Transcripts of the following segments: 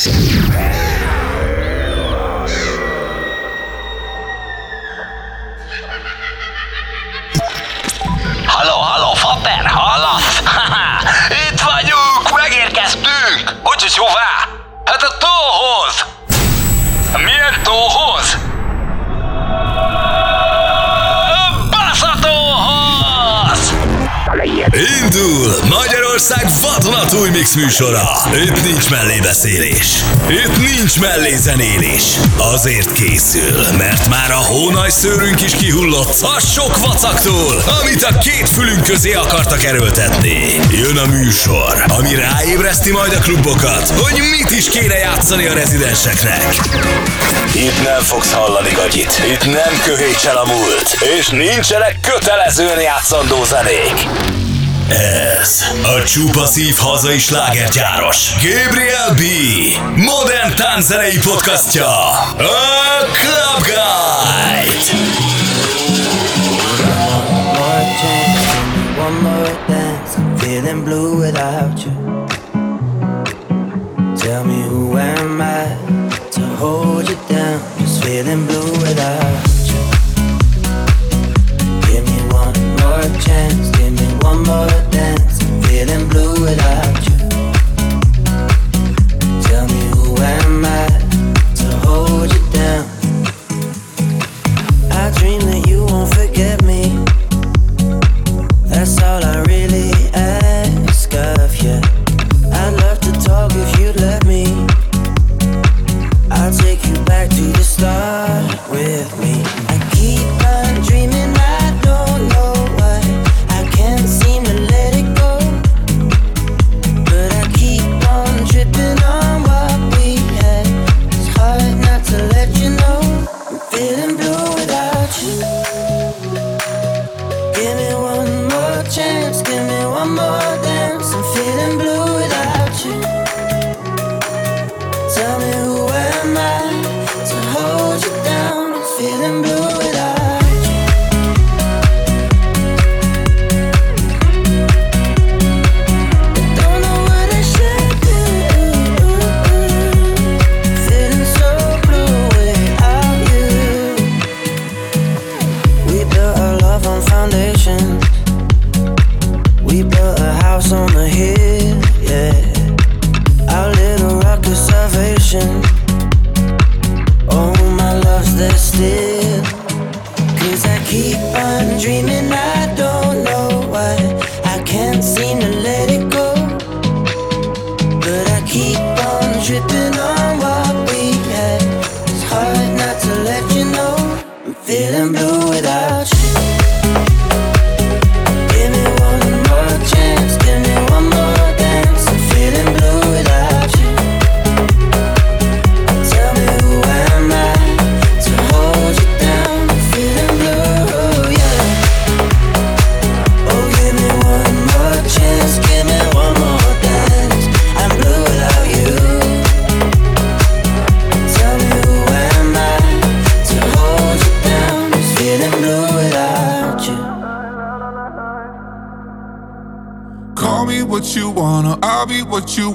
Halló, halló, Fater, hallasz? Itt vagyunk, megérkeztünk! Hogy hová? Hát a tóhoz! Milyen tóhoz? Magyarország vadonatúj mix műsora. Itt nincs mellébeszélés. Itt nincs mellézenélés. Azért készül, mert már a hónaj szőrünk is kihullott a sok vacaktól, amit a két fülünk közé akartak erőltetni. Jön a műsor, ami ráébreszti majd a klubokat, hogy mit is kéne játszani a rezidenseknek. Itt nem fogsz hallani gagyit, itt nem köhétsel a múlt, és nincsenek kötelezően játszandó zenék. Ez a csupa szív hazai slágergyáros Gabriel B. Modern tánzenei podcastja A Club Guide feeling blue without you. Tell me who am I to hold you down? Just feeling blue without.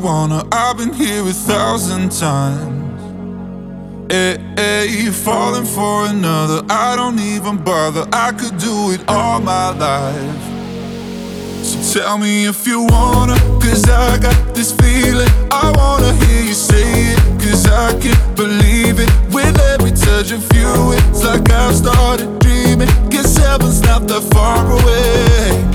Wanna. I've been here a thousand times. Eh, eh, hey, hey, falling for another, I don't even bother. I could do it all my life. So tell me if you wanna, cause I got this feeling. I wanna hear you say it, cause I can't believe it. With every touch of you, it's like I've started dreaming. Guess heaven's not that far away.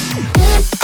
Just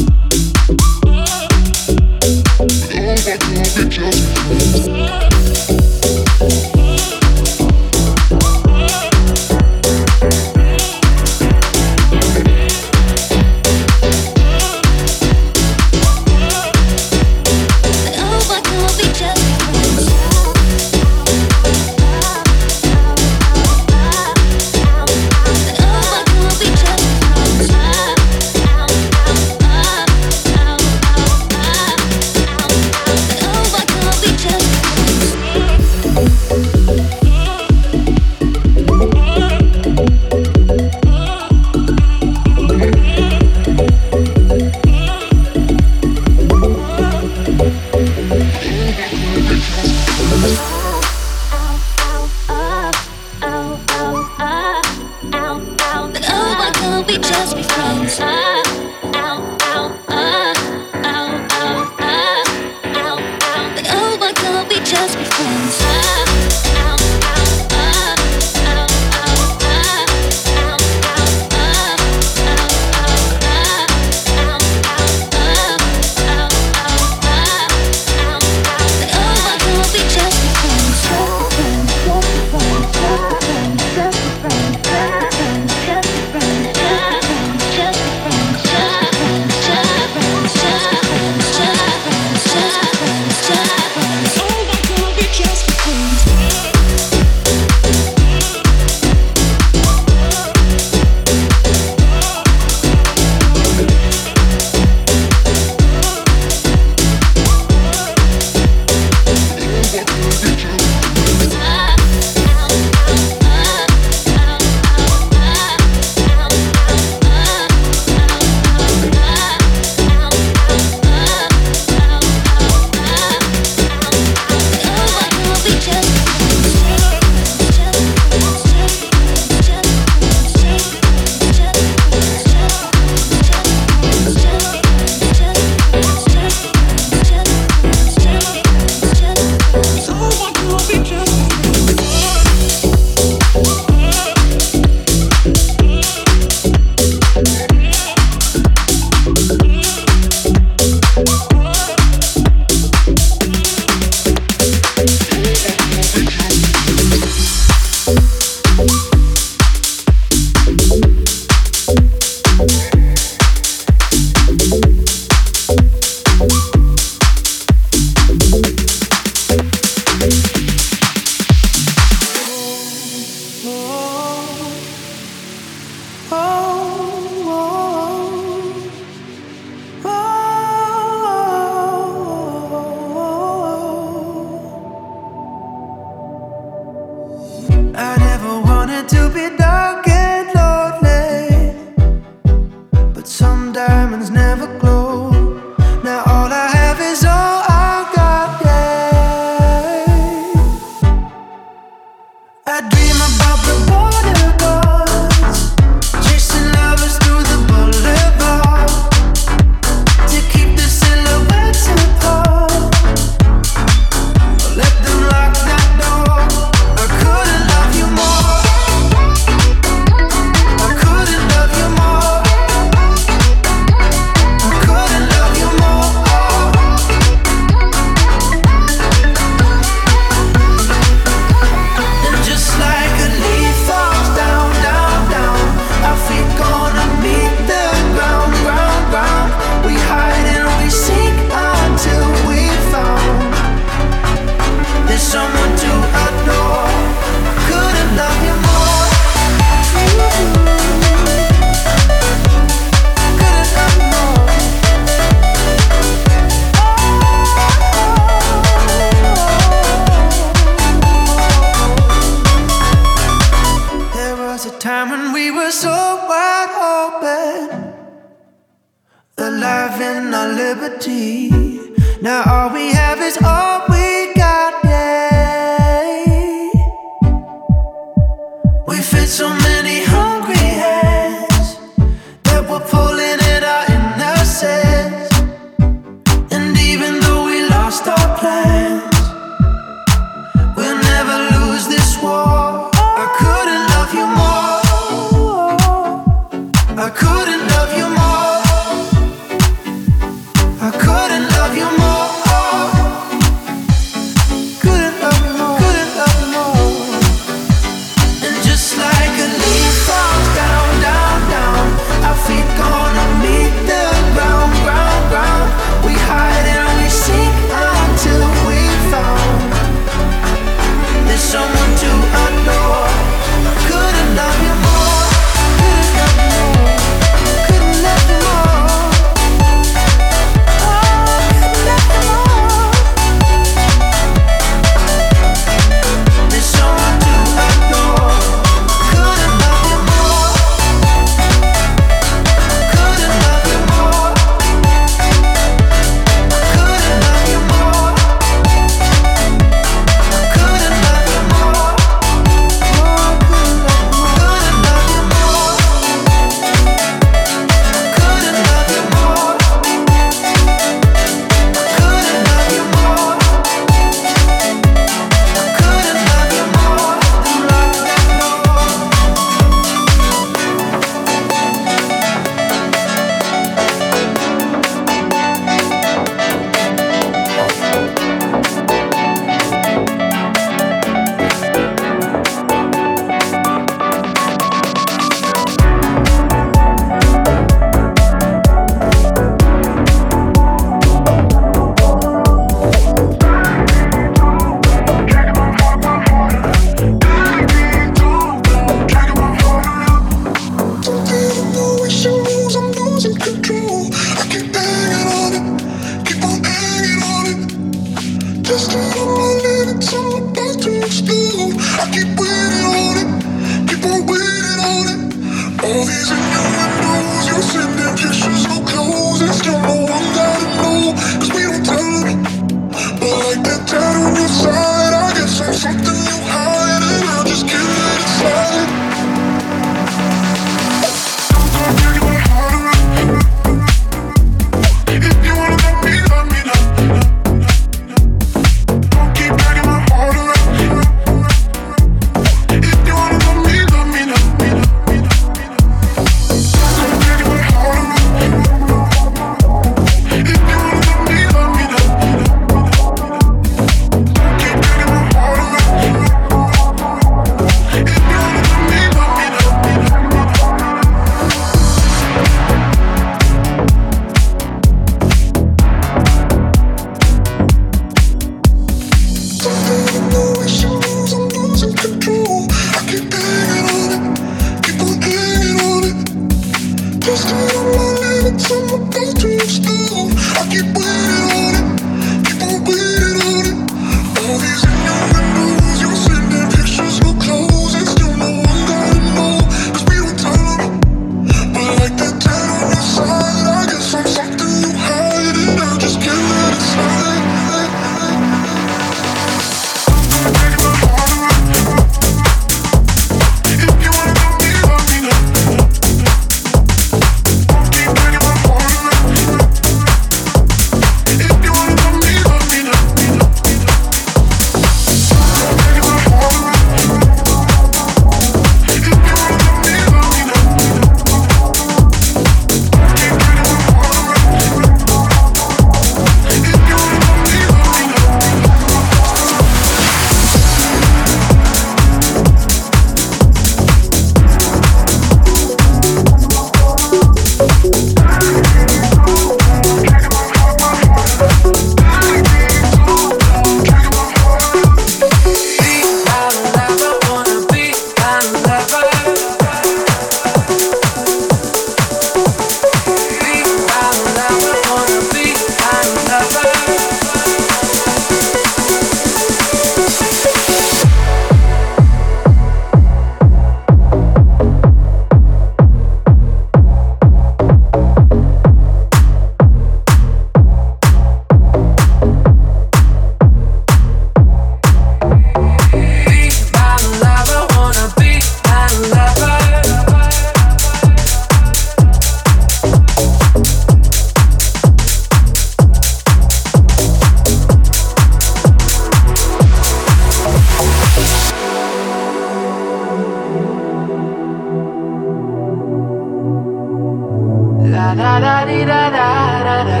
da da di da da da da.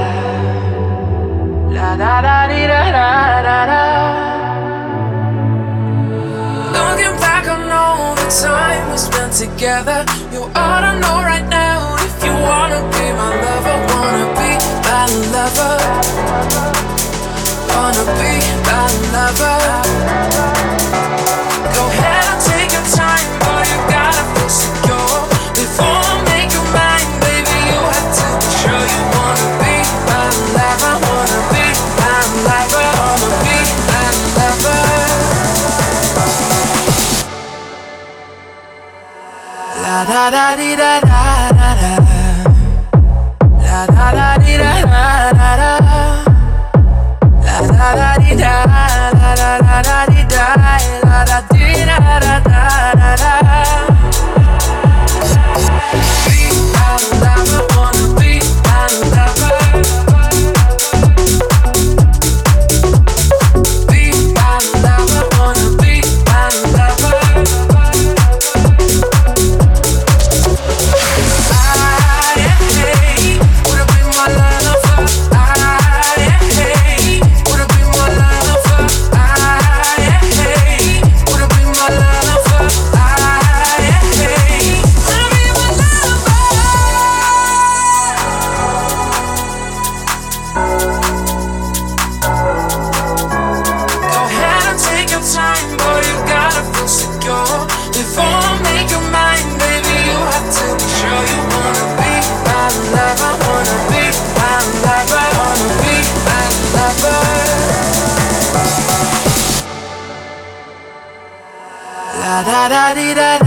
La da da di da da da da. Looking back on all the time we spent together, you ought to know right now if you wanna be my lover, wanna be my lover, wanna be my lover. Go ahead and take your time. da da di da da da da da da da da da da da da da da da da da da da dee da da da da da da da da da.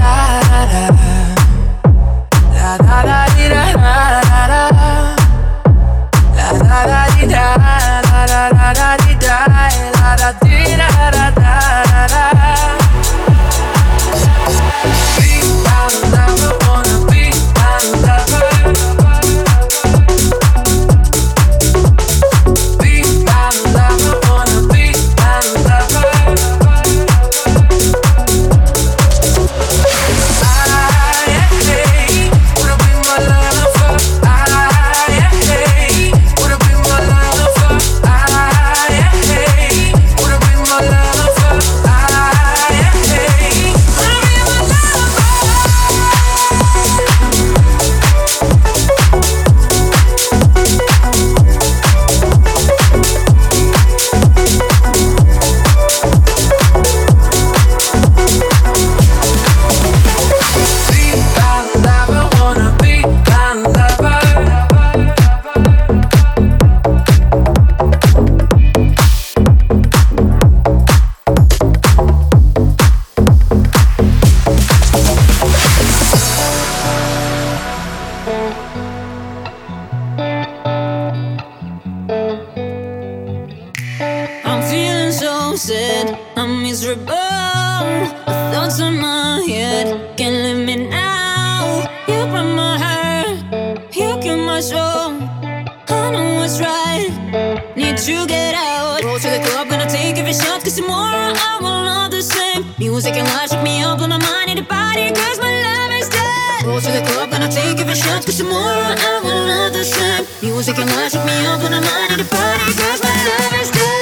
Tomorrow, I would love the same. Music and watching me up when I'm ready to the party Cause my love is good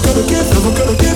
gonna give, never gonna give,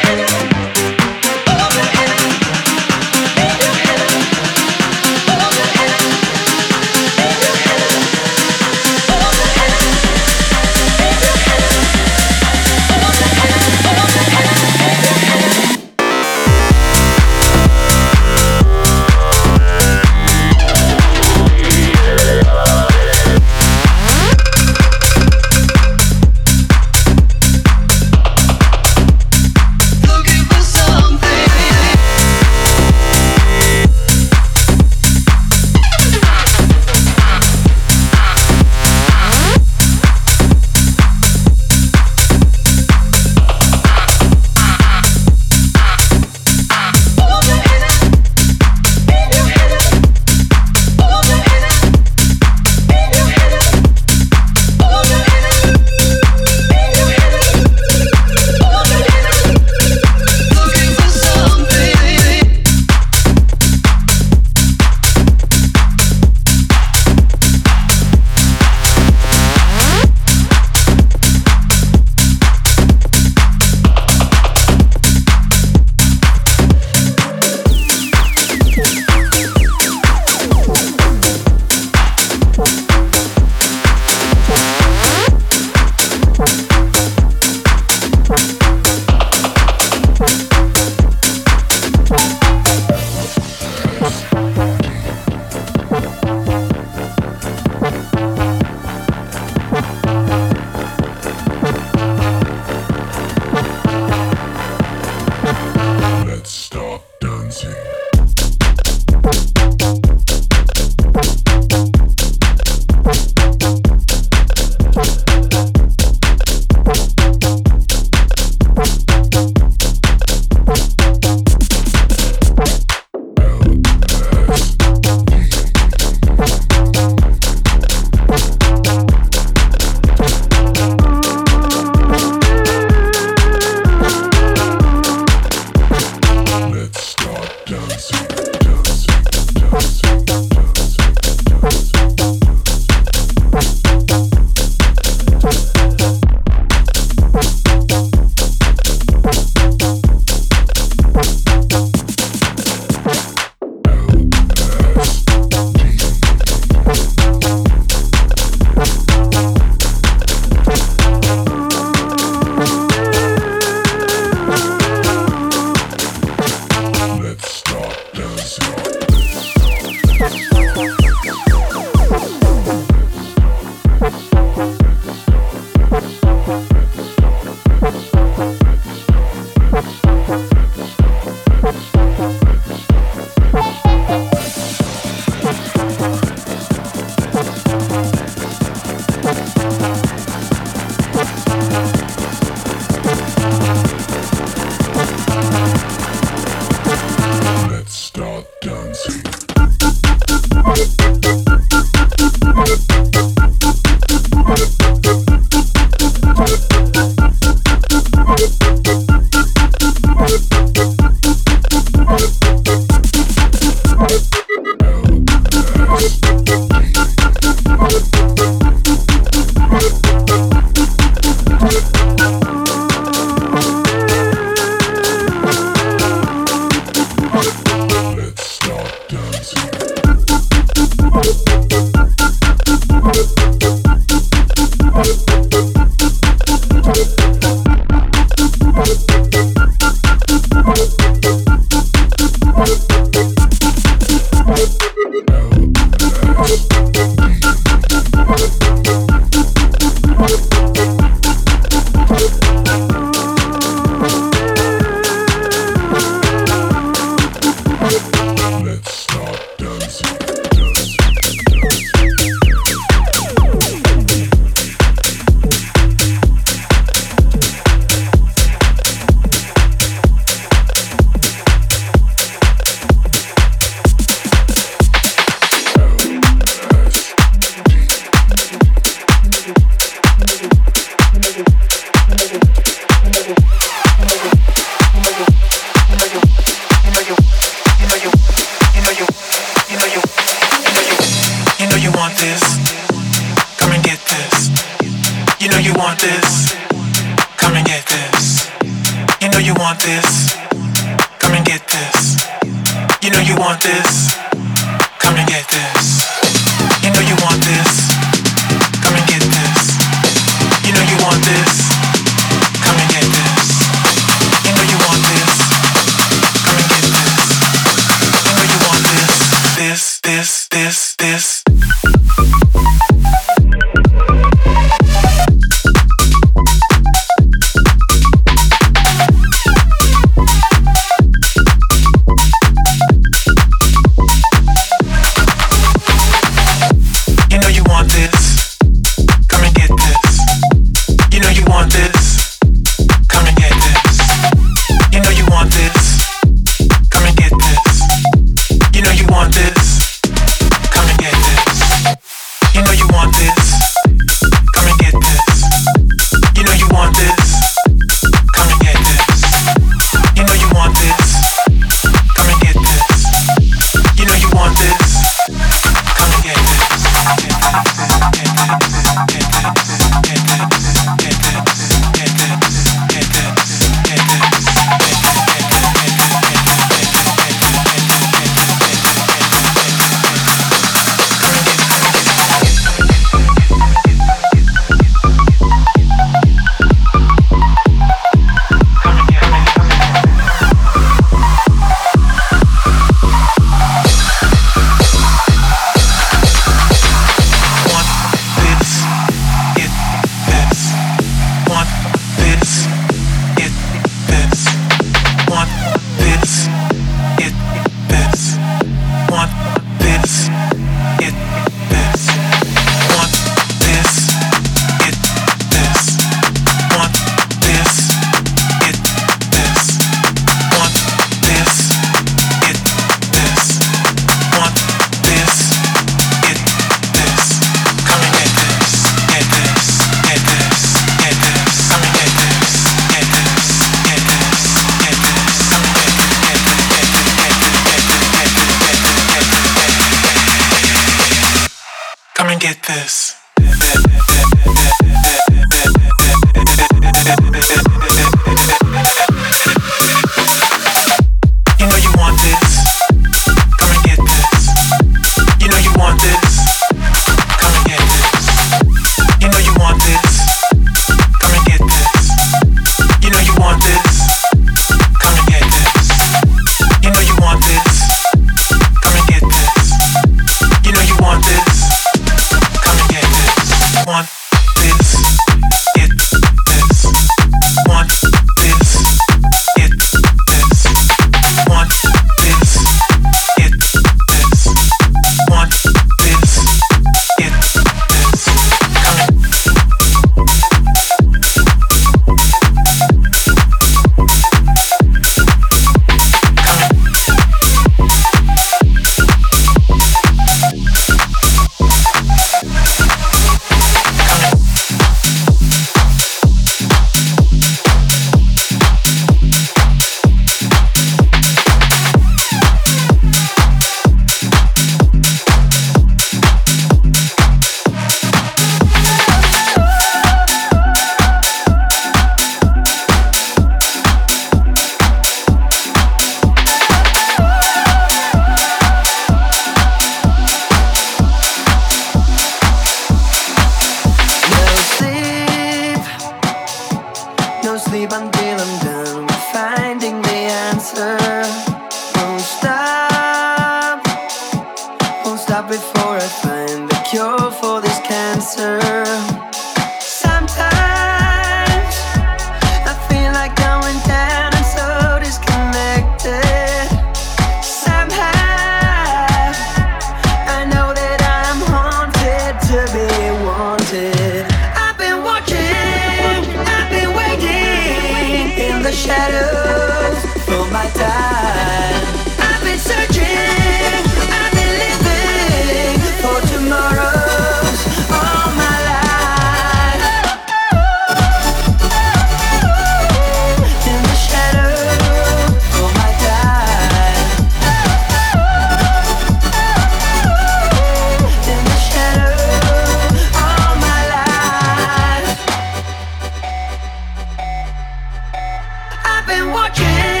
I've been watching.